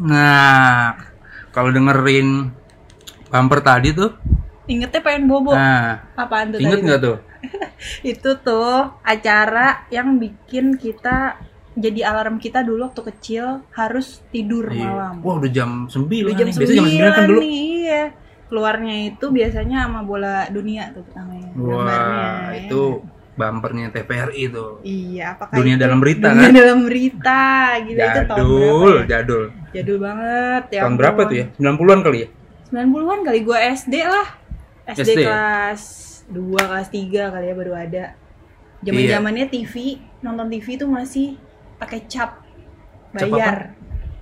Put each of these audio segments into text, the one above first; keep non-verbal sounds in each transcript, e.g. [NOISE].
Nah, kalau dengerin bumper tadi tuh, Ingetnya pengen bobo. nah, Apaan tuh inget nggak tuh? [LAUGHS] Itu tuh acara yang bikin kita jadi alarm kita dulu waktu kecil harus tidur Iya. malam. Wah, udah jam 9 Udah jam nih. Biasanya jam 9 kan 9 dulu. nih, iya. Keluarnya itu biasanya sama bola dunia tuh pertamanya. gambarnya, Wah, ya. Itu bumpernya TVRI tuh. Iya, apakah Dunia itu dalam berita, dunia kan? dalam berita. Gila itu tahun Jadul, berapa ya? jadul. Jadul banget ya. Tahun berapa tuh ya? 90-an kali ya? 90-an kali gua SD lah. SD, SD? kelas 2, kelas 3 kali ya baru ada. Zaman-zamannya TV, nonton TV itu masih pakai cap bayar.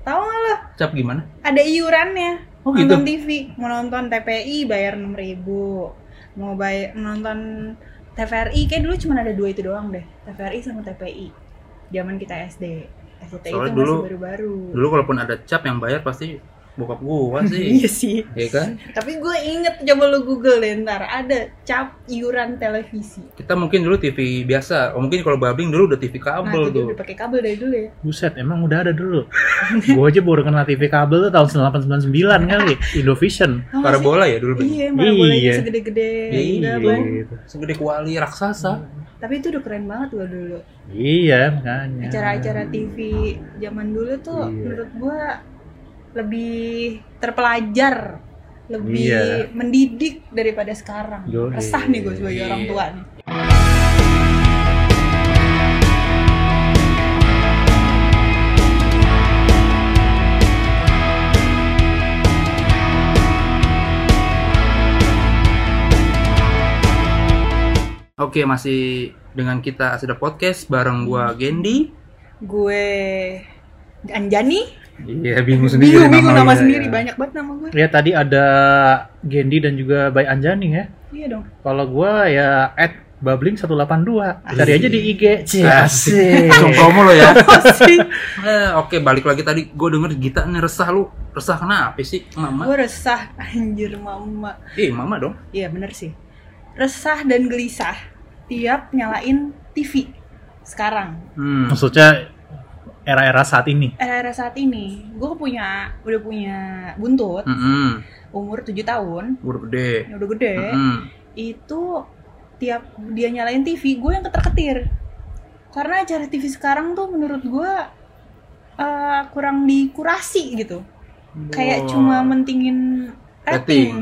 Tahu nggak lo? Cap gimana? Ada iurannya. Oh, gitu? nonton TV, mau nonton TPI bayar 6000 Mau bayar nonton TVRI kayak dulu cuma ada dua itu doang deh. TVRI sama TPI. Zaman kita SD. Soalnya itu dulu- masih baru-baru. Dulu kalaupun ada cap yang bayar pasti bokap gua [LAUGHS] sih. Iya sih. Iya kan? Tapi gue inget coba lu google deh ntar ada cap iuran televisi. Kita mungkin dulu TV biasa. Oh, mungkin kalau babling dulu udah TV Nah kabel dia tuh. udah pakai kabel dari dulu ya. Buset, emang udah ada dulu. Gua aja baru kenal TV kabel tuh tahun 1899 kali, [LAUGHS] Indovision. Gak Parabola ya dulu. Iya, Iya. parabolanya segede-gede. Iya, Enggak, Bang. Gitu. Segede kuali raksasa. Tapi itu udah keren banget loh dulu. Iya, makanya. Acara-acara TV zaman dulu tuh Iya. menurut gua lebih terpelajar, lebih Iya. mendidik daripada sekarang. Yoi. Resah nih gue sebagai orang Iya. tua nih. Oke, masih dengan kita sudah podcast bareng gua Gendi. Gue Anjani, Iya, bingung sendiri bingung bingung nama namanya, sendiri ya. banyak banget nama gue. Ya tadi ada Gendi dan juga Bay Anjani ya. Iya dong. Kalau gua ya at Babling 182. Cari aja di IG. Cih, Asik. Langsung promo lo ya. [LAUGHS] Asik. Eh, Oke, balik lagi tadi gue denger Gita nih resah lu. Resah kenapa sih, Mama? gue resah anjir mama. Eh, Mama dong. Iya bener sih. Resah dan gelisah tiap nyalain TV sekarang. Hmm. Maksudnya era-era saat ini. Era-era saat ini, gue punya udah punya buntut Mm-mm. umur 7 tahun, Udah gede. udah gede. Mm-mm. Itu tiap dia nyalain TV, gue yang keter-ketir. Karena acara TV sekarang tuh menurut gue eh, kurang dikurasi gitu. Kayak Wah. cuma mentingin Rating. rating.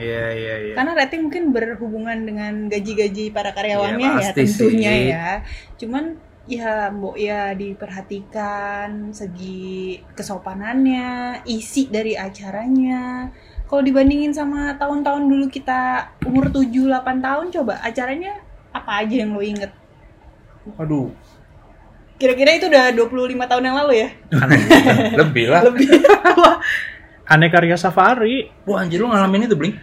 Iya, iya, iya. Karena rating mungkin berhubungan dengan gaji-gaji para karyawannya Iya, ya pasti tentunya sih. ya. Cuman ya mbok ya diperhatikan segi kesopanannya, isi dari acaranya. Kalau dibandingin sama tahun-tahun dulu kita umur 7 8 tahun coba acaranya apa aja yang lo inget? Aduh. Kira-kira itu udah 25 tahun yang lalu ya? [LAUGHS] Lebih lah. Lebih. [LAUGHS] Aneka Ria Safari. Wah, anjir lu ngalamin itu, Bling?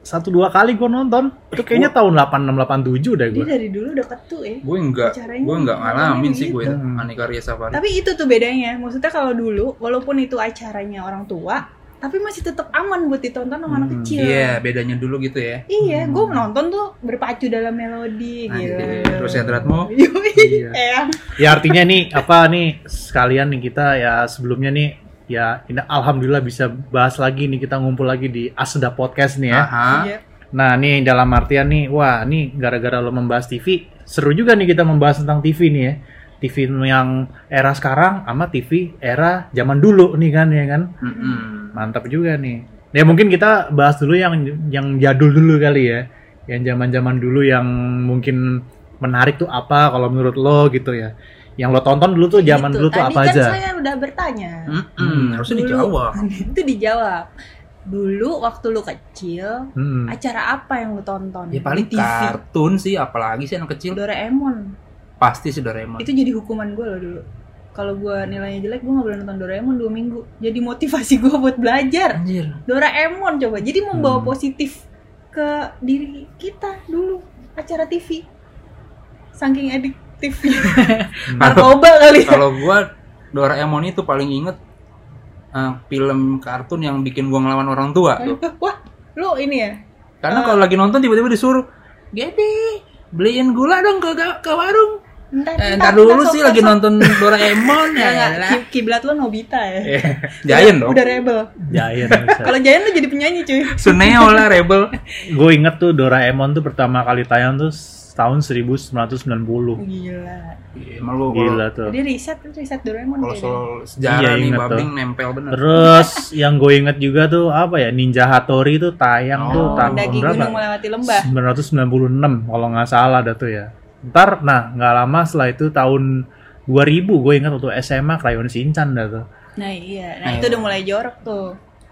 Satu dua kali gua nonton. Itu kayaknya tahun 86 87 deh Dia gua. dari dulu udah ketu ya. Gue enggak, gue enggak ngalamin sih gue itu. gitu. Aneka Ria Safari. Tapi itu tuh bedanya. Maksudnya kalau dulu, walaupun itu acaranya orang tua, tapi masih tetap aman buat ditonton sama anak Hmm, kecil. Iya, bedanya dulu gitu ya. Iya, gue nonton tuh berpacu dalam melodi gitu. Terus ya. Yoi, Iya. Ya artinya nih apa nih sekalian nih kita ya sebelumnya nih ya ini alhamdulillah bisa bahas lagi nih kita ngumpul lagi di Asda Podcast nih ya. Aha. Iya. Nah, nih dalam artian nih, wah, nih gara-gara lo membahas TV, seru juga nih kita membahas tentang TV nih ya. TV yang era sekarang sama TV era zaman dulu nih kan ya kan. Mm-mm. Mantap juga nih. Ya mungkin kita bahas dulu yang yang jadul dulu kali ya. Yang zaman-zaman dulu yang mungkin menarik tuh apa kalau menurut lo gitu ya. Yang lo tonton dulu tuh zaman Gitu. dulu tuh Tadi apa kan aja? saya udah bertanya. Mm-mm. Harusnya Dulu. dijawab. [LAUGHS] itu dijawab. Dulu waktu lu kecil, Hmm. acara apa yang lu tonton? Ya paling TV? kartun sih, apalagi sih anak kecil. Doraemon. Pasti sih Doraemon. Itu jadi hukuman gue loh dulu. Kalau gue nilainya jelek, gue gak boleh nonton Doraemon dua minggu. Jadi motivasi gue buat belajar. Anjir. Doraemon coba. Jadi membawa Hmm. positif ke diri kita dulu acara TV. Saking adiktifnya. [LAUGHS] Narkoba kali ya. Kalau gua Doraemon itu paling inget eh, film kartun yang bikin gua ngelawan orang tua tuh. Wah, lu ini ya? Karena kalau lagi nonton tiba-tiba disuruh, "Gede, beliin gula dong ke ke warung." Entar, Eh, dulu sih lagi nonton Doraemon enggak. ya. Ki- Kiblat lo Nobita ya. [LAUGHS] Giant dong. Udah rebel. Giant bisa. [LAUGHS] Kalau Giant tuh jadi penyanyi cuy. Suneo lah Rebel. gue inget tuh Doraemon tuh pertama kali tayang tuh tahun 1990 Gila. Iya, Emang lu kalau gila tuh Jadi riset riset Doraemon kalau soal sejarah Iya, nih inget babling nempel bener. terus yang gue inget juga tuh apa ya Ninja Hattori tuh tayang tuh Oh, tahun Mendaki berapa gunung melewati lembah. 1996 kalau nggak salah dah tuh ya ntar nah nggak lama setelah itu tahun 2000 gue ingat waktu SMA Crayon Shinchan dah tuh Nah iya, nah Nah, itu iya. udah mulai jorok tuh.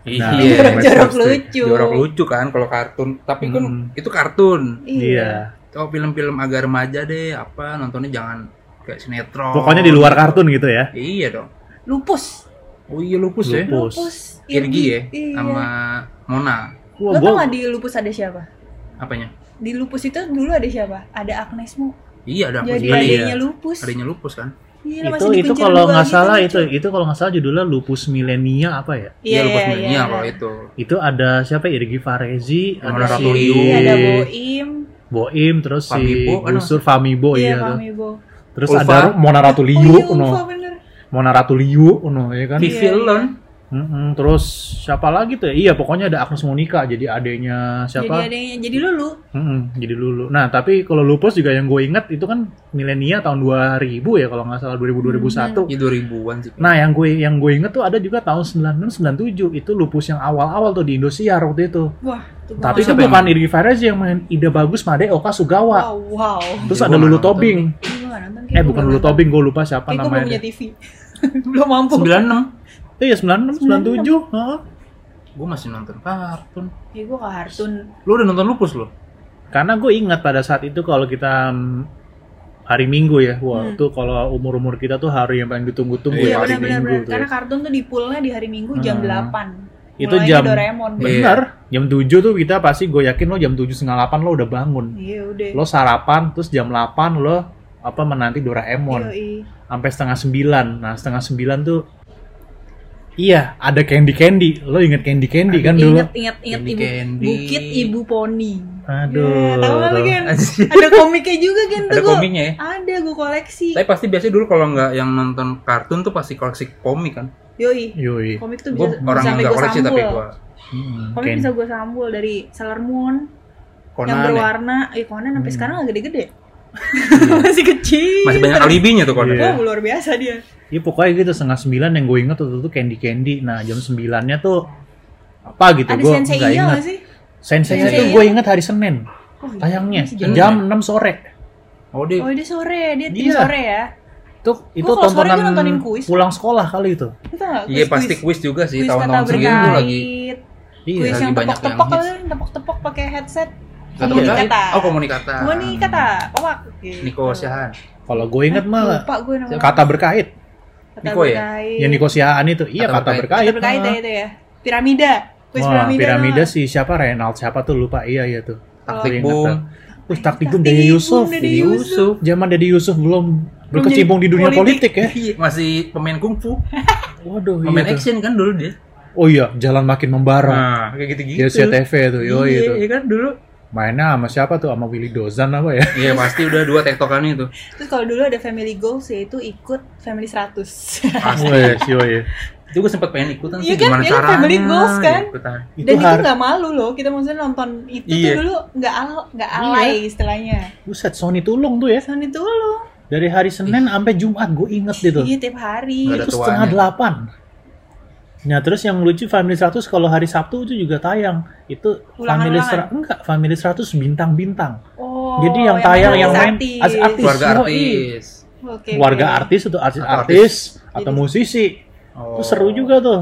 Nah, Iya, [LAUGHS] jorok pasti. lucu. jorok lucu kan kalau kartun. Tapi kan Hmm. itu kartun. iya Kalau film-film agak remaja deh, apa nontonnya jangan kayak sinetron. pokoknya di luar kartun gitu ya Iya dong. Lupus. Oh iya lupus, ya. Lupus. Lupus. Irgi ya Iya. sama Mona. Wah, Lo tau gak di Lupus ada siapa? Apanya? Di Lupus itu dulu ada siapa? Ada Agnes Mo. Iya ada Jadi Iya. adiknya Lupus. Adanya lupus kan? Gila, itu itu kalau nggak gitu, salah lucu. itu itu kalau nggak salah judulnya lupus milenia apa ya Iya, lupus iya, milenia iya. kalau itu. itu ada siapa Irgi Farezi Mona ada si Ratuliu. Iya, ada Boim. Boim terus Famibo, si Gusur Famibo iya, iya tuh Famibo. terus Ulfa. ada Mona Oh Ratuliu iya, no Ulfa bener. Mona Ratuliu no ya kan Vivi Iya, Mm-mm, terus siapa lagi tuh ya? iya pokoknya ada Agnes Monica jadi adanya Jadi siapa adanya jadi lulu. Mm-mm, jadi dulu nah tapi kalau lupus juga yang gue inget itu kan milenia tahun 2000 ya kalau nggak salah 2000 2001 Ya 2000-an sih. Nah, yang gue yang gue inget tuh ada juga tahun 96 97 itu lupus yang awal-awal tuh di Indosiar waktu itu. Wah, gua Tapi itu bukan main? Irgi Farezi yang main Ida Bagus Made Oka Sugawa. Wow, wow. Terus Ya, ada Lulu Tobing. Eh bukan Lulu. Tobing, gue lupa siapa namanya. punya TV. [LAUGHS] belum mampu. 96. Iya 96 97. Heeh. Gue masih nonton kartun. Ya gua kartun. Lu udah nonton lupus lo? Karena gue ingat pada saat itu kalau kita mm, hari Minggu ya, wah Hmm. tuh kalau umur-umur kita tuh hari yang paling ditunggu-tunggu Iya, ya Iya hari benar-benar. Minggu benar. tuh. Karena kartun tuh di poolnya di hari Minggu jam Hmm. 8. Itu Mulainya jam- Doraemon. Iya. Bener, jam 7 tuh kita pasti gue yakin lo jam 7 setengah 8 lo udah bangun. Iya udah. Lo sarapan, terus jam 8 lo apa menanti Doraemon. Yoi. sampai setengah sembilan. Nah setengah sembilan tuh iya ada candy candy. Lo inget candy candy kan dulu? Ingat ingat ingat Candy ibu Candy. Bukit Ibu Poni. Aduh. Ya, tahu kan? Ada komiknya juga kan tuh Ada gua. komiknya ya? Ada gue koleksi. Tapi pasti biasanya dulu kalau nggak yang nonton kartun tuh pasti koleksi komik kan. Yoi. Yoi. Komik tuh Gue bisa, orang yang sampai nggak gue koleksi sambul. tapi gue Hmm, Komik Ken- bisa gue sambul dari Sailor Moon yang Conan ya. berwarna. Eh Conan sampai Hmm. sekarang nggak gede-gede. [LAUGHS] Masih kecil. Masih banyak alibinya tuh Conan. Iya. Wah, luar biasa dia. Iya pokoknya gitu setengah sembilan yang gue inget tuh tuh candy candy. Nah jam sembilannya tuh apa gitu gue Sensei nggak iya inget. nggak sih? Sensei Sensei tuh iya? gue inget hari Senin Oh, iya. tayangnya jam jam 6 sore. Oh dia Oh dia sore, dia tim Iya. sore ya. Itu itu sore tontonan nontonin kuis. pulang sekolah kali itu. Iya pasti kuis juga sih kuis kata tahun-tahun segitu tuh lagi. berkait. Iya. Kuis yang banyak tepok-tepok kalian, tepok-tepok pakai headset. Komunikata. kan? Oh komunikata. Komunikata, powak. Gitu. Niko Siahaan. Kalau gue inget mah kata berkait. Kata Niko ya? berkait. Yang Niko Siahaan itu. Iya Kata kata berkait. berkait. Kata berkait ya Nah. itu ya. Piramida. Kuis Wah, piramida. piramida no. si siapa Renald siapa tuh lupa iya iya tuh. Taktik Gue inget Bung. tuh. Wih, taktik Taktik Bung Dede Bung, Yusuf. Dede Dede Yusuf. Zaman Dede Yusuf belum Belum berkecimpung di dunia politik. politik, ya. Iya, masih pemain kungfu, [LAUGHS] Waduh, pemain iya tuh. action kan dulu dia. Oh iya, jalan makin membara. Nah, kayak gitu-gitu. Di SCTV tuh, yo iya, itu. iya kan dulu. Mainnya sama siapa tuh? Sama Willy Dozan apa ya? Iya pasti udah dua tektokannya itu. Terus kalau dulu ada family goals yaitu ikut family 100. Wes, yo iya. Itu gue sempet pengen ikutan Iya sih kan, gimana iya kan, caranya. family goals kan? ikutan. Itu Dan itu har- nggak malu loh, kita maksudnya nonton itu Iya. tuh dulu nggak al nggak alay istilahnya. Buset, Sony Tulung tuh ya. Itu lo, Dari hari Senin sampai Jumat gue inget gitu. iya tiap hari. Itu tuanya. setengah delapan. Nah terus yang lucu Family 100 kalau hari Sabtu itu juga tayang. Itu Ulangan-ulangan? Family 100 enggak Family 100 bintang-bintang. Oh, Jadi yang tayang yang main artis. artis-artis. Keluarga Yoi. artis. Oke, Warga artis atau Atau artis-artis atau Jadi- musisi. Oh. Itu seru juga tuh.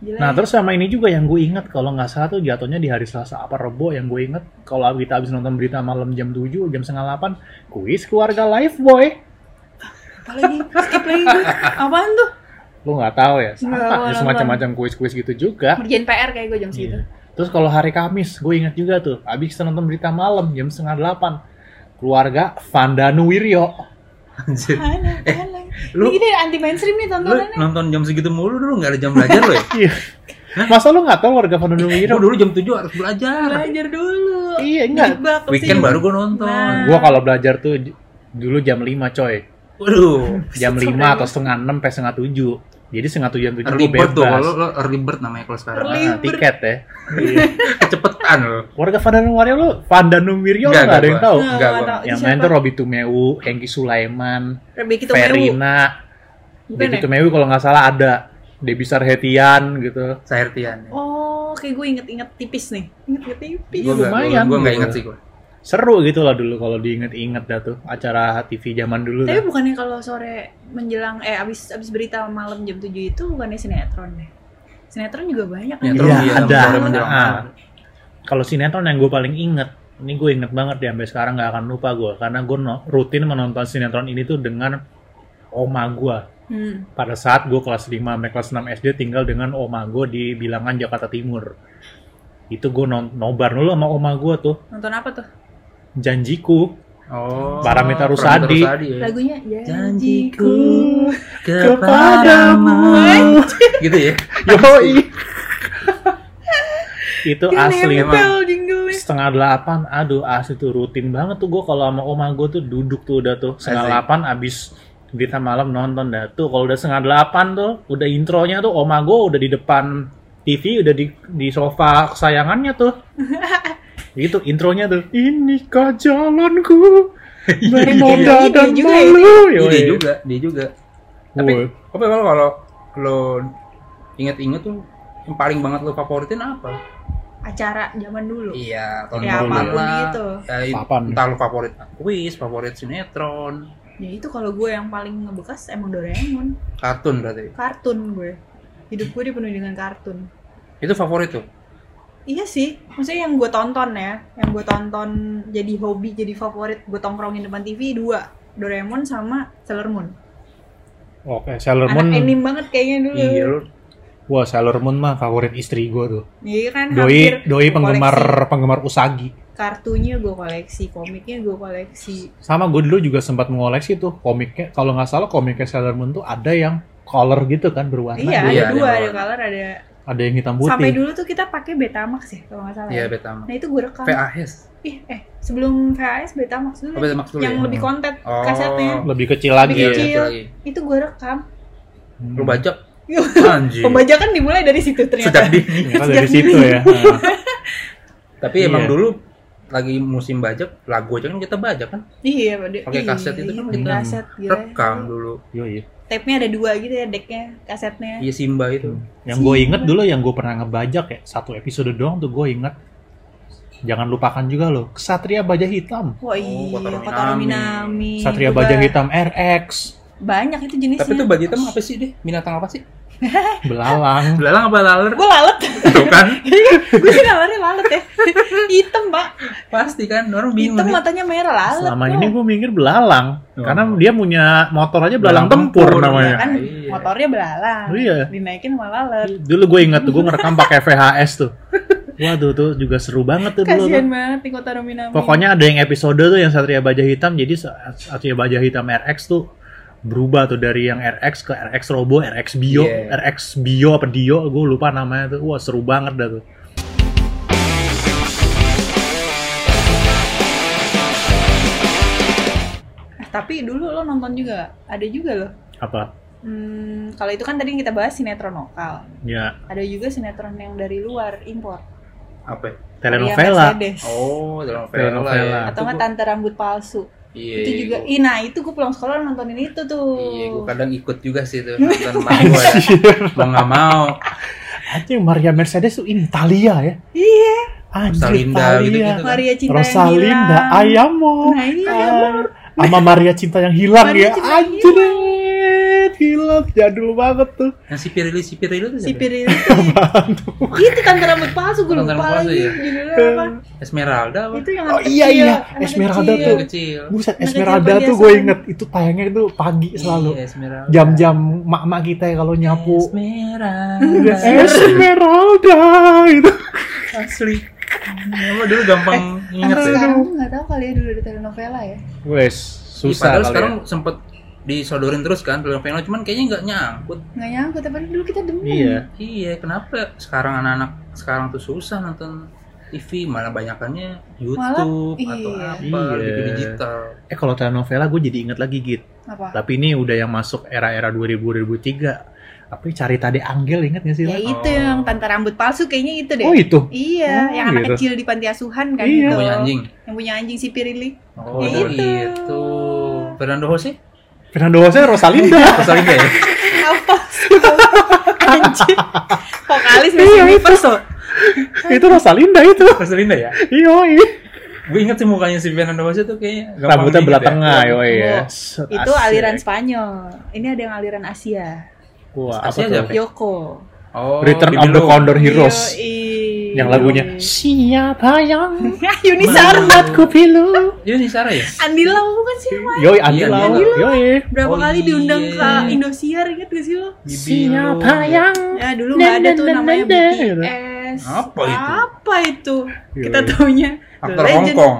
Gila Nah ya. terus sama ini juga yang gue inget kalau nggak salah tuh jatuhnya di hari Selasa apa Rebo yang gue inget kalau kita habis nonton berita malam jam 7 jam setengah 8 kuis keluarga live boy Apalagi skip lagi. Apaan tuh? Lu nggak tahu ya sama ya semacam-macam kuis-kuis gitu juga Ngerjain PR kayak gue jam segitu. Iya. terus kalau hari Kamis gue inget juga tuh habis kita nonton berita malam jam setengah 8 keluarga Vandanu Wiryo Anjir. Eh, lu- Ini anti mainstream nih Lu tontonannya. nonton jam segitu mulu dulu nggak ada jam belajar lo ya? [LAUGHS] Iya. masa lu nggak tahu warga Vandanu Wiryo Gue dulu jam 7 harus belajar. Belajar dulu. Iya, enggak. Pasti Weekend jam- baru gue nonton. Nah. gue kalau belajar tuh Dulu jam 5 coy. Waduh, Jam Sampai 5 atau setengah 6 sampai setengah 7. Jadi setengah 7 jam 7 early gue bird tuh. bebas. Kalau lo early bird namanya kalau sekarang. Early Ah, tiket ya. Kecepetan lo. Warga Vandanum Wario lu Vandanum Wiryo Enggak, nggak ada yang tahu. Nggak, Enggak. Yang main tuh Robi Tumeu, Hengki Sulaiman. Bukan Debbie ya? Tumeu kalau nggak salah ada. Debbie Sarhetian gitu. Sahertian. Oh, kayak gue inget-inget tipis nih. Inget-inget tipis. Gua- lumayan Gue nggak inget sih gue. Seru gitu lah dulu kalau diinget-inget dah tuh acara TV zaman dulu. Tapi dah. bukannya kalau sore menjelang eh abis abis berita malam jam 7 itu bukannya sinetron deh. Sinetron juga banyak kan. Sinetron Iya, iya, ada. Ah. malam. Kalau sinetron yang gue paling inget, ini gue inget banget ya sampai sekarang nggak akan lupa gue karena gue no- rutin menonton sinetron ini tuh dengan oma gue. Hmm. Pada saat gue kelas 5 sampai kelas 6 SD tinggal dengan oma gue di bilangan Jakarta Timur. Itu gue non- nobar dulu sama oma gue tuh, Nonton apa tuh? Janjiku. Oh. Paramita Rusadi. ya. Lagunya Janjiku kepadamu. gitu ya. Yoi. itu Dia asli nempel jinglenya. setengah delapan aduh asli tuh rutin banget tuh gue kalau sama oma gue tuh duduk tuh udah tuh setengah delapan abis berita malam nonton dah tuh kalau udah setengah delapan tuh udah intronya tuh oma gue udah di depan TV udah di di sofa kesayangannya tuh [LAUGHS] gitu intronya tuh inikah jalanku [LAUGHS] bernoda Iya, dan dia juga ya. malu Iya, dia juga, dia juga. Tapi apa kalau kalau lo inget-inget tuh yang paling banget lo favoritin apa? Acara zaman dulu. Iya, tahun Ya, 90-an apa pun lah. gitu. Ya, entah lo favorit kuis, favorit sinetron, Ya itu kalau gue yang paling ngebekas emang Doraemon. kartun berarti. Kartun gue. Hidup gue dipenuhi dengan kartun. Itu favorit tuh. Iya sih, maksudnya yang gue tonton ya, yang gue tonton jadi hobi, jadi favorit, gue tongkrongin depan TV dua, Doraemon sama Sailor Moon. oke Sailor Anak Moon anime banget kayaknya dulu. Iya, lo wah Sailor Moon mah favorit istri gue tuh Iya kan, doi doi penggemar koleksi. penggemar usagi kartunya gue koleksi, komiknya gue koleksi. sama gue dulu juga sempat mengoleksi tuh komiknya kalau nggak salah komiknya Sailor Moon tuh ada yang color gitu kan berwarna iya, iya, ada dua, ada ada color, ada. Ada yang hitam putih Sampai dulu tuh kita pakai Betamax ya, kalau nggak salah. Iya, ya. Betamax. Nah itu gue rekam. VHS. Ih, eh sebelum VHS Betamax dulu. Oh, Betamax dulu yang ya? lebih konten Oh. kasetnya. lebih kecil lagi Lebih ya kecil. Iya, lagi. Itu gue rekam. Hmm. Lo bajak. Iya. [LAUGHS] Anjir. Pembajakan dimulai dari situ ternyata. Sejak dini. Ternyata dari situ ya Nah, [LAUGHS] Tapi emang Iya. dulu lagi musim bajak, lagu aja kan kita bajak kan. Iya, Pakai iya, kaset itu kan kita kaset gila. Rekam dulu. yoi. Tape-nya ada dua gitu ya, decknya, kasetnya. Iya Simba itu. yang gue inget dulu yang gue pernah ngebajak ya satu episode doang tuh gue inget jangan lupakan juga loh Kesatria Baja Hitam Wah iya, Kotaro Kotaro Minami. Minami. Satria Juga Baja Hitam RX Banyak itu jenisnya. Tapi itu baju hitam apa sih deh? Binatang apa sih? [LAUGHS] belalang Belalang apa laler? Gue lalat. Tuh kan? [LAUGHS] Gue sih lalatnya lalat ya. [LAUGHS] Hitam, Pak. Pasti kan, orang bingung. Hitam matanya merah lalat. selama ini gue mikir belalang Oh. karena dia punya motor aja belalang, Belalang tempur, tempur, namanya kan Iya. motornya belalang. Iya. Dinaikin sama lalat. dulu gue inget tuh gue ngerekam pakai VHS tuh waduh tuh juga seru banget tuh dulu Kasihan tuh. banget Minami. Pokoknya ada yang episode tuh yang Satria Baja Hitam, jadi Satria Baja Hitam RX tuh berubah tuh dari yang RX ke RX Robo, RX Bio, Iya. RX Bio apa Dio, gue lupa namanya tuh. Wah seru banget dah tuh. Eh, tapi dulu lo nonton juga, ada juga loh. Apa? Hmm, kalau itu kan tadi yang kita bahas sinetron lokal. Ya Ada juga sinetron yang dari luar impor. Apa? ya? telenovela. Oh, telenovela. Telenovela. Atau nggak tante rambut palsu. Iya. itu juga. gua- Ih, nah itu gue pulang sekolah nontonin itu tuh. Iya, gue kadang ikut juga sih tuh [LAUGHS] nonton sama gue ya. Mau nggak mau. Anjing Maria Mercedes tuh ini Italia ya. Iya. Anjir Rosalinda Italia. gitu-gitu. Maria cinta yang Rosalinda, hilang. Ayamo. Nah iya. Ah, sama Maria cinta yang hilang Maria ya. Yang Anjir. Hilang jadul banget tuh. Yang si Pirili, si Pirili tuh Si siapa? Piril [LAUGHS] itu tante rambut palsu gue lupa palsu lagi ya? judulnya apa. Esmeralda apa? Itu yang Oh, iya, kecil, iya. Esmeralda kecil. tuh. Kecil. Buset, Esmeralda tuh gue inget itu tayangnya itu pagi selalu. Iya, Esmeralda. Jam-jam mak-mak kita ya kalau nyapu. Esmeralda. [LAUGHS] Esmeralda itu. Asli. Emang dulu gampang inget Sampai ya. sekarang nggak tahu kali ya dulu ada telenovela ya. Wes, susah padahal kali sekarang ya. sempet disodorin terus kan telenovela cuman kayaknya nggak nyangkut. Nggak nyangkut tapi dulu kita demen. Iya. Iya, kenapa sekarang anak-anak sekarang tuh susah nonton TV mana banyakannya YouTube Malah, atau iya. apa Iya. TV digital. Eh kalau telenovela gue jadi inget lagi Git. Apa? Tapi ini udah yang masuk era-era 2000-2003. Apa ya, Cari Tade Angel inget gak sih? Ya Lan? itu Oh. yang tante rambut palsu kayaknya itu deh. Oh itu? Iya, Oh, yang anak gitu. kecil di panti asuhan kan Iya. itu. Punya anjing. Yang punya anjing si Pirili. Oh, Itu. itu. Fernando Jose? Fernando Jose Rosalinda. Rosalinda ya? Apa? Vokalis Miss Iya, Universe loh. itu Rosalinda itu. Rosalinda ya? Iya, iya. Gue inget sih mukanya si Fernando Jose tuh kayaknya Rambutnya belah ya. tengah, ya. Oh, Set, Itu aliran Spanyol. Ini ada yang aliran Asia. Wah, apa Asia tuh? siapa? Yoko. Oh, Return of the. Condor Heroes. Yoi. Yang lagunya Siapa yang [LAUGHS] Yuni Sarma. membuatku pilu? Nih Sarah ya? Andi Lau bukan sih main? Yoi, Andi Iya, Lau. Andi Lau. Yoi. Berapa Oh, kali diundang iya. ke Indosiar inget gak sih lo? Siapa Lo. yang Ya dulu nggak ada tuh namanya BTS. Apa itu? Apa itu? Kita taunya The Aktor Hongkong.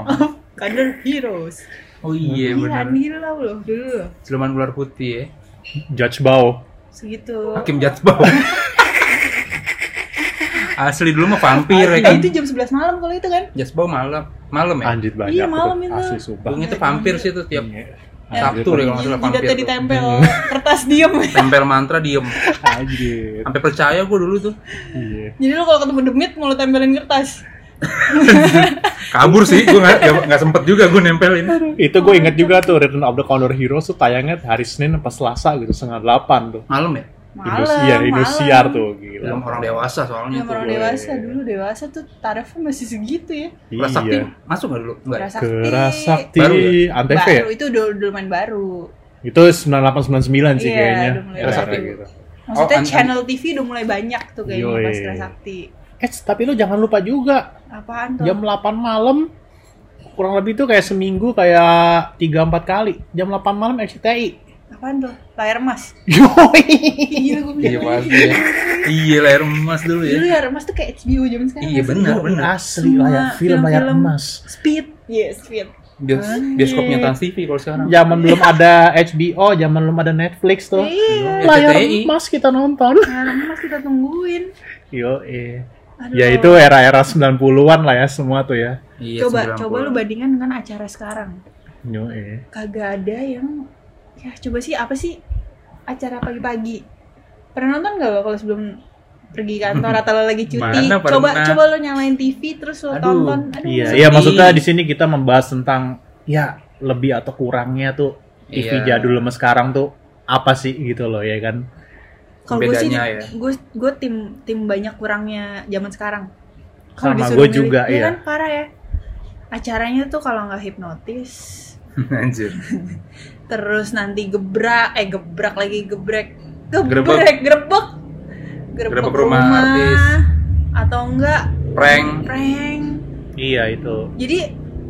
Kader Heroes. Oh iya Iya, benar. Andi Lau loh dulu. Siluman ular putih ya. Judge Bao. Segitu. Hakim Jatbau. [LAUGHS] Asli dulu mah vampir ya kan. itu jam 11 malam kalau itu kan? Jatbau malam. Malam ya? Anjir banyak. Iya, malam itu. Asli sumpah. Itu vampir sih tuh tiap Iya. Sabtu deh kalau nggak salah vampir. Jidatnya tuh. ditempel kertas diem. [LAUGHS] Tempel mantra diem. Anjir. Sampai percaya gue dulu tuh. Iya. Jadi lo kalau ketemu demit mau lo tempelin kertas. [LAUGHS] Kabur sih, gue nggak nggak- nggak sempet juga gue nempelin. Itu gue inget juga tuh Return of the Condor Heroes tuh tayangnya hari Senin apa Selasa gitu setengah delapan tuh. Malam ya? Malam. Indos- Indosiar malam. tuh gila. Film orang dewasa soalnya tuh. orang dewasa dulu dewasa tuh tarifnya masih segitu ya. Iya. masuk nggak dulu? Enggak. Kerasakti. Kerasakti Baru ya? Antv ya? Baru itu udah, udah main baru. Itu 9899 sih Iya, kayaknya. baru. gitu. Maksudnya an- channel TV udah mulai banyak tuh kayaknya Yoi. pas Kerasakti. Eh, tapi lu jangan lupa juga Apaan tuh? jam 8 malam kurang lebih tuh kayak seminggu kayak 3 4 kali. Jam 8 malam RCTI. Apaan tuh? Layar emas. [LAUGHS] Yoi. Gila gue Iya pasti ya. Iya layar emas dulu ya. Dulu layar emas tuh kayak HBO zaman sekarang. Iya benar benar. Asli layar film layar emas. Speed. Iya, speed. Bios, bioskopnya Trans TV kalau sekarang. Zaman belum ada HBO, zaman belum ada Netflix tuh. Iya. Layar RCTI. emas kita nonton. [LAUGHS] Layar emas kita tungguin. Yo, eh. Aduh. Ya itu era-era 90-an lah ya semua tuh ya. Iya, coba 90. coba lu bandingkan dengan acara sekarang. Yo, eh. Kagak ada yang ya coba sih apa sih acara pagi-pagi. Pernah nonton gak lo kalau sebelum pergi kantor atau lo lagi cuti? Mana coba pernah. coba lo nyalain TV terus lo Aduh. tonton. Aduh. Iya, sedih. iya maksudnya di sini kita membahas tentang ya lebih atau kurangnya tuh TV Iya. jadul sama sekarang tuh apa sih gitu loh ya kan. Kalau gue sih, Bedanya ya. gue gue tim tim banyak kurangnya zaman sekarang. Sama disuruh gue milih, juga, iya iya. kan parah ya. Acaranya tuh kalau nggak hipnotis, [LAUGHS] Anjir. terus nanti gebrak, eh gebrak lagi gebrek, gebrek, grebek, grebek Grebek rumah artis. atau enggak Prank. prank. Iya itu. Jadi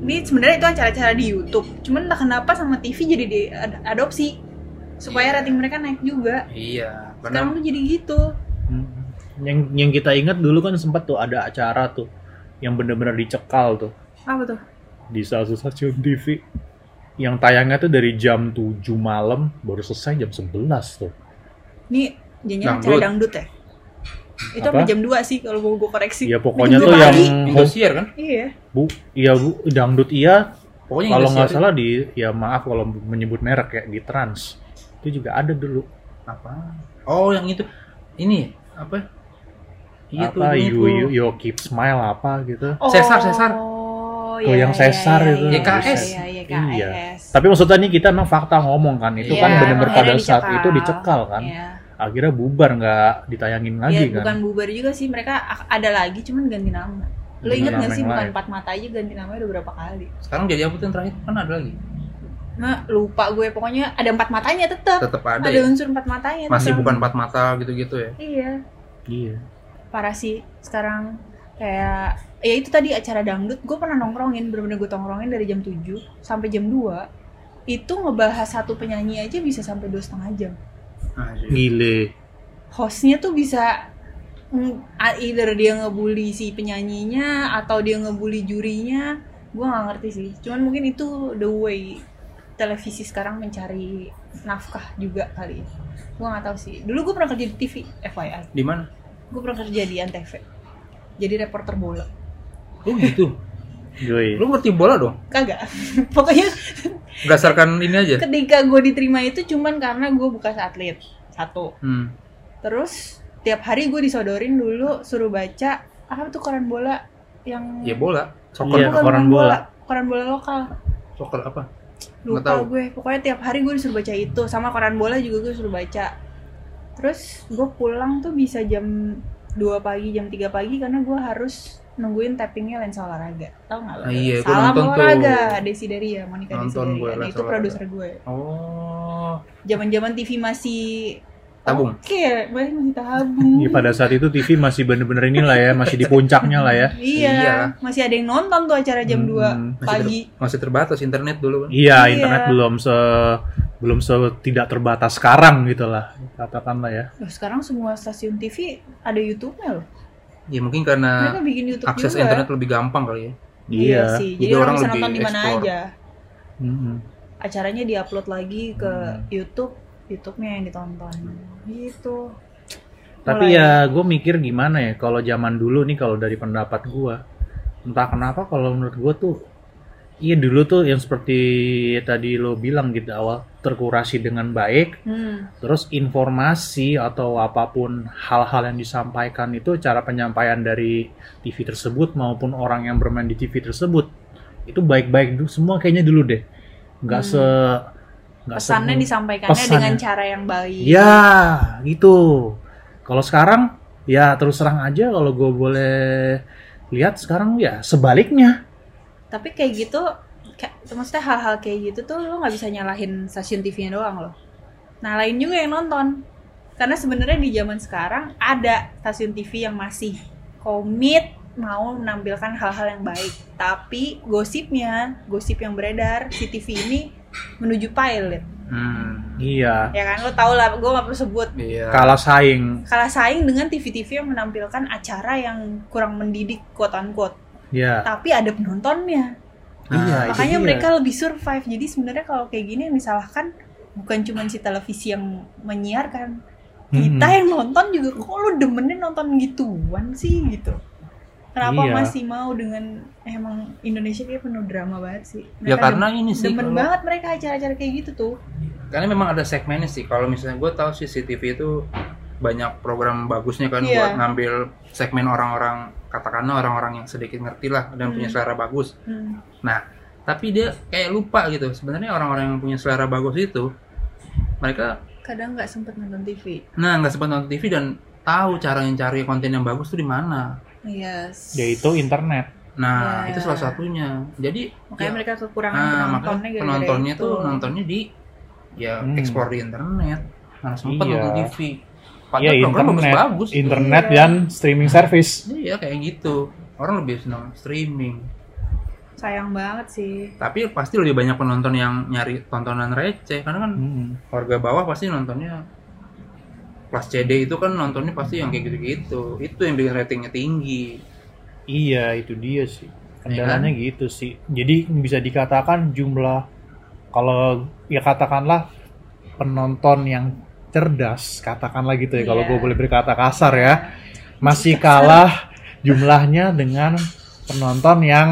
ini sebenarnya itu acara-acara di YouTube. Cuman entah kenapa sama TV jadi diadopsi supaya Iya. rating mereka naik juga. Iya, Sekarang benar. tuh jadi gitu. Hmm. Yang yang kita ingat dulu kan sempat tuh ada acara tuh yang bener-bener dicekal tuh Apa tuh? di salah satu stasiun TV yang tayangnya tuh dari jam 7 malam baru selesai jam 11 tuh. Ini jangan acara Dangdut. ya? Itu Apa? sampai jam 2 sih kalau mau gue koreksi. Ya pokoknya tuh yang. Indosiar kan? Iya. Bu, iya Bu, dangdut iya. Pokoknya Kalau nggak salah di ya maaf kalau menyebut merek ya di Trans. Itu juga ada dulu. apa? Oh, yang itu. Ini apa? Iya tuh, you, you, you keep smile apa gitu. Sesar, Sesar. Oh, Tuh, yang Sesar itu. YKS. Iya, iya, Iya. YKS. Tapi maksudnya nih kita memang fakta ngomong kan, itu Iya, kan bener-bener pada saat dicekal. itu dicekal kan. Iya. Akhirnya bubar nggak ditayangin Iya, lagi kan. bukan bubar juga sih. Mereka ada lagi cuman ganti nama. Lo inget gak sih bukan empat mata aja ganti namanya udah berapa kali? Sekarang jadi apa tuh yang terakhir? Kan ada lagi. Nah, lupa gue pokoknya ada empat matanya tetap. Tetap ada, Ada ya. unsur empat matanya. Masih tetep. bukan empat mata gitu-gitu ya. Iya. Iya. Parah sih sekarang kayak ya itu tadi acara dangdut gue pernah nongkrongin bener-bener gue tongkrongin dari jam 7 sampai jam 2 itu ngebahas satu penyanyi aja bisa sampai dua setengah jam. Anjir. Gile. hostnya tuh bisa mm, either dia ngebully si penyanyinya atau dia ngebully jurinya gue nggak ngerti sih. Cuman mungkin itu the way televisi sekarang mencari nafkah juga kali. Ya gue nggak tahu sih. Dulu gue pernah kerja di TV FYI Di mana? gue pernah kerja di Antv jadi reporter bola Oh gitu. Yoi. Lu ngerti bola dong? Kagak. [LAUGHS] Pokoknya Berdasarkan ini aja. ketika gue diterima itu cuman karena gue bekas atlet. Satu. Hmm. Terus tiap hari gue disodorin dulu suruh baca apa tuh koran bola yang Ya bola. Iya. Soccer. Bukan koran bola. koran bola lokal. Soccer apa? Nggak Lupa tahu. gue. Pokoknya tiap hari gue disuruh baca itu sama koran bola juga gue disuruh baca. Terus gue pulang tuh bisa jam 2 pagi, jam 3 pagi karena gue harus nungguin tappingnya lensa olahraga. Tahu nggak lo? Ah, iya, gue Salam nonton tuh. olahraga, Desideria, Monica Nonton gue Desideria. Lensa itu produser gue. Oh. Zaman-zaman TV masih Tabung. Oke, masih masih tabung. Ya, pada saat itu TV masih bener-bener inilah ya, masih di puncaknya lah ya. Iya, Iya. masih ada yang nonton tuh acara jam Hmm, 2 Masih, ter- pagi. masih terbatas internet dulu kan. Iya, Iya. internet belum se belum se tidak terbatas sekarang gitu lah, katakanlah ya. Loh, sekarang semua stasiun TV ada YouTube-nya loh. Ya mungkin karena Mereka bikin YouTube akses juga. internet lebih gampang kali ya. Iya. sih. Jadi Jadi, orang orang bisa nonton di mana aja. Mm-mm. Acaranya diupload lagi ke Hmm. YouTube, YouTube-nya yang ditonton. Gitu. Tapi Mulai. ya gue mikir gimana ya kalau zaman dulu nih kalau dari pendapat gue entah kenapa kalau menurut gue tuh iya dulu tuh yang seperti tadi lo bilang gitu awal terkurasi dengan baik Hmm. terus informasi atau apa pun hal-hal yang disampaikan itu cara penyampaian dari TV tersebut maupun orang yang bermain di TV tersebut itu baik-baik dulu semua kayaknya dulu deh nggak Hmm. se nggak Pesannya se- disampaikannya pesannya. dengan cara yang baik. Ya, gitu. Kalau sekarang, ya terus terang aja kalau gue boleh lihat sekarang ya sebaliknya. Tapi kayak gitu, kayak, maksudnya hal-hal kayak gitu tuh lo nggak bisa nyalahin stasiun TV-nya doang loh. Nyalahin juga yang nonton. Karena sebenarnya di zaman sekarang ada stasiun TV yang masih komit mau menampilkan hal-hal yang baik. Tapi gosipnya, gosip yang beredar si TV ini menuju pilot. Hmm. Iya, Ya kan lo tau lah, gue gak perlu sebut. Iya. kalah saing. Kalah saing dengan TV-TV yang menampilkan acara yang kurang mendidik quote unquote. Ya, Tapi ada penontonnya. iya. itu makanya dia. mereka lebih survive jadi sebenarnya kalau kayak gini yang disalahkan bukan cuma si televisi yang menyiarkan kita Mm-mm. yang nonton juga kok lu demenin nonton gituan sih gitu kenapa Iya. masih mau dengan emang Indonesia kayak penuh drama banget sih Ya Mereka karena dem- ini sih demen kalau- banget mereka acara-acara kayak gitu tuh karena memang ada segmennya sih kalau misalnya gue tahu sih CCTV itu banyak program bagusnya kan Iya. buat ngambil segmen orang-orang katakanlah orang-orang yang sedikit ngerti lah dan punya Hmm. selera bagus Hmm. tapi dia kayak lupa gitu sebenarnya orang-orang yang punya selera bagus itu mereka kadang nggak sempet nonton TV nah nggak sempat nonton TV dan tahu cara yang cari konten yang bagus tuh di mana yes Yaitu internet. nah Ya. itu salah satunya jadi makanya ya, mereka kekurangan nah, penontonnya makanya penontonnya itu. tuh nontonnya di ya Hmm. explore di internet mana sempat Iya. nonton TV Padahal program internet, bagus-bagus internet Iya. dan streaming service. iya kayak gitu orang lebih senang streaming sayang banget sih tapi pasti lebih banyak penonton yang nyari tontonan receh karena kan Hmm. warga bawah pasti nontonnya kelas CD itu kan nontonnya pasti yang kayak gitu-gitu itu yang bikin ratingnya tinggi Iya, itu dia sih. Iya Kendalanya gitu sih. Jadi bisa dikatakan jumlah kalau ya katakanlah penonton yang cerdas, katakanlah gitu ya kalau Iya. gue boleh berkata kasar ya, masih kalah jumlahnya dengan penonton yang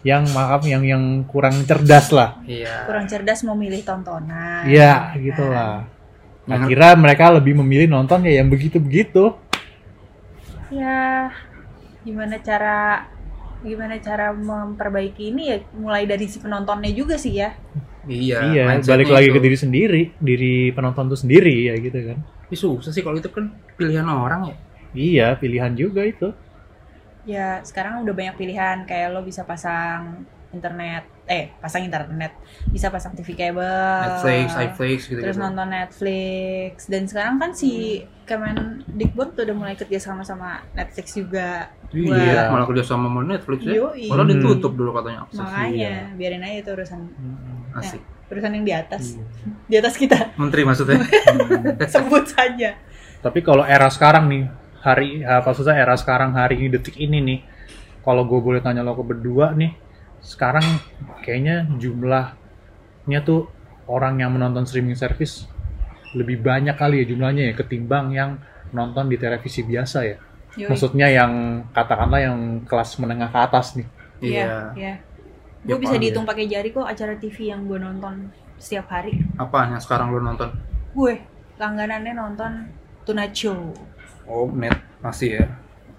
yang maaf yang yang kurang cerdas lah. iya kurang cerdas mau milih tontonan Iya, gitulah. Nah, Yang- kira mereka lebih memilih nonton ya yang begitu-begitu. ya gimana cara gimana cara memperbaiki ini ya mulai dari si penontonnya juga sih ya iya iya, balik lagi itu. ke diri sendiri, diri penonton itu sendiri ya gitu kan. Tapi susah sih kalau itu kan pilihan orang ya Iya, pilihan juga itu. ya sekarang udah banyak pilihan kayak lo bisa pasang internet eh pasang internet bisa pasang TV kabel Netflix, iFlix gitu terus nonton Netflix dan sekarang kan si Kemendikbud tuh udah mulai kerja sama sama Netflix juga iya Wah. malah kerja sama sama Netflix ya Yoi. malah Hmm. ditutup dulu katanya akses makanya biarin aja itu urusan asik urusan yang di atas Iya. [LAUGHS] di atas kita menteri maksudnya [LAUGHS] sebut saja Tapi kalau era sekarang nih, hari apa susah era sekarang hari ini detik ini nih, kalau gue boleh tanya lo ke berdua nih, sekarang kayaknya jumlahnya tuh orang yang menonton streaming service lebih banyak kali ya jumlahnya ya ketimbang yang nonton di televisi biasa ya. Yoi. Maksudnya yang katakanlah yang kelas menengah ke atas nih. Iya. Iya. Ya, Gue bisa paham, dihitung pakai jari kok acara TV yang gue nonton setiap hari. Apa yang sekarang lu nonton? Gue langganannya nonton Tuna Show. Oh, net masih ya.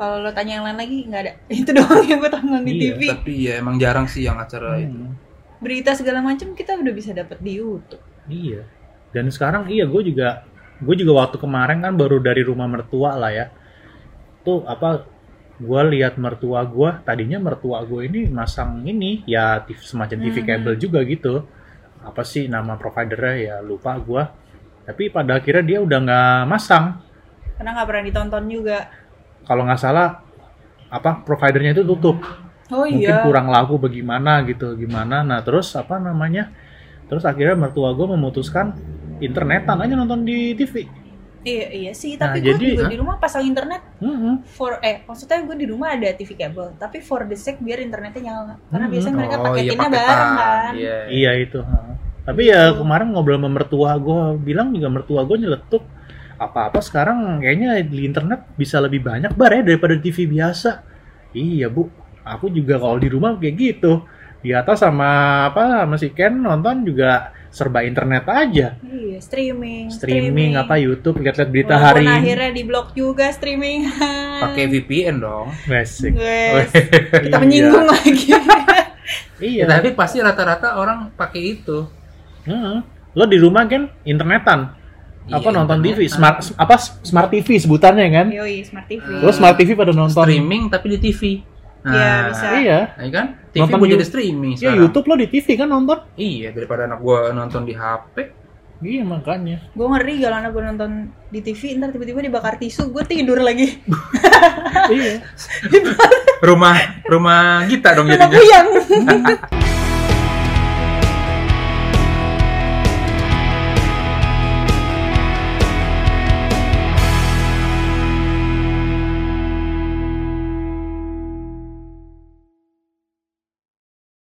Kalau lo tanya yang lain lagi nggak ada. [LAUGHS] Itu doang yang gue tonton di Iya, TV. Tapi ya emang jarang sih yang acara itu. Hmm. Berita segala macam kita udah bisa dapat di YouTube. Iya. Dan sekarang iya gue juga gue juga waktu kemarin kan baru dari rumah mertua lah ya. Tuh apa gue lihat mertua gue tadinya mertua gue ini masang ini ya TV, semacam TV Mhm. kabel juga gitu. Apa sih nama providernya ya lupa gue. Tapi pada akhirnya dia udah nggak masang. Karena nggak pernah ditonton juga. Kalau nggak salah apa providernya itu tutup. Oh mungkin iya. kurang laku bagaimana gitu gimana nah terus apa namanya terus akhirnya mertua gue memutuskan internetan aja nonton di TV Iya, iya sih, Nah, tapi gue jadi- juga Hah? di rumah pasang internet Mm-mm. for eh maksudnya gue di rumah ada TV kabel, tapi for the sake biar internetnya nyala. Karena Hmm. biasanya mereka oh iya paketinnya paketan. bareng kan. Iya. iya itu ha. tapi ya kemarin ngobrol sama mertua gue bilang juga mertua gue nyeletuk apa-apa sekarang kayaknya di internet bisa lebih banyak bar ya daripada di TV biasa iya bu aku juga kalau di rumah kayak gitu di atas sama apa sama si Ken nonton juga serba internet aja Iya, streaming. streaming apa YouTube lihat-lihat berita Walaupun hari ini akhirnya di blok juga streaming. Pakai VPN dong. Basic. Wes, [LAUGHS] kita Iya. menyinggung lagi. [LAUGHS] Iya. Ya, tapi pasti rata-rata orang pakai itu. Heeh. Lo di rumah kan internetan. apa Iya, nonton TV, internetan. smart apa smart TV sebutannya kan? Yoi, smart TV. Lo smart TV pada nonton. Streaming tapi di TV. Iya, bisa. Iya. Ya kan? TV Nonton jadi streaming Ya sekarang. YouTube lo di TV kan nonton? Iya, daripada anak gua nonton di HP. Iya makanya. Gue ngeri kalau anak gue nonton di TV, ntar tiba-tiba dibakar tisu, gue tidur lagi. [LAUGHS] iya. Rumah rumah kita dong jadinya. kuyang. [LAUGHS]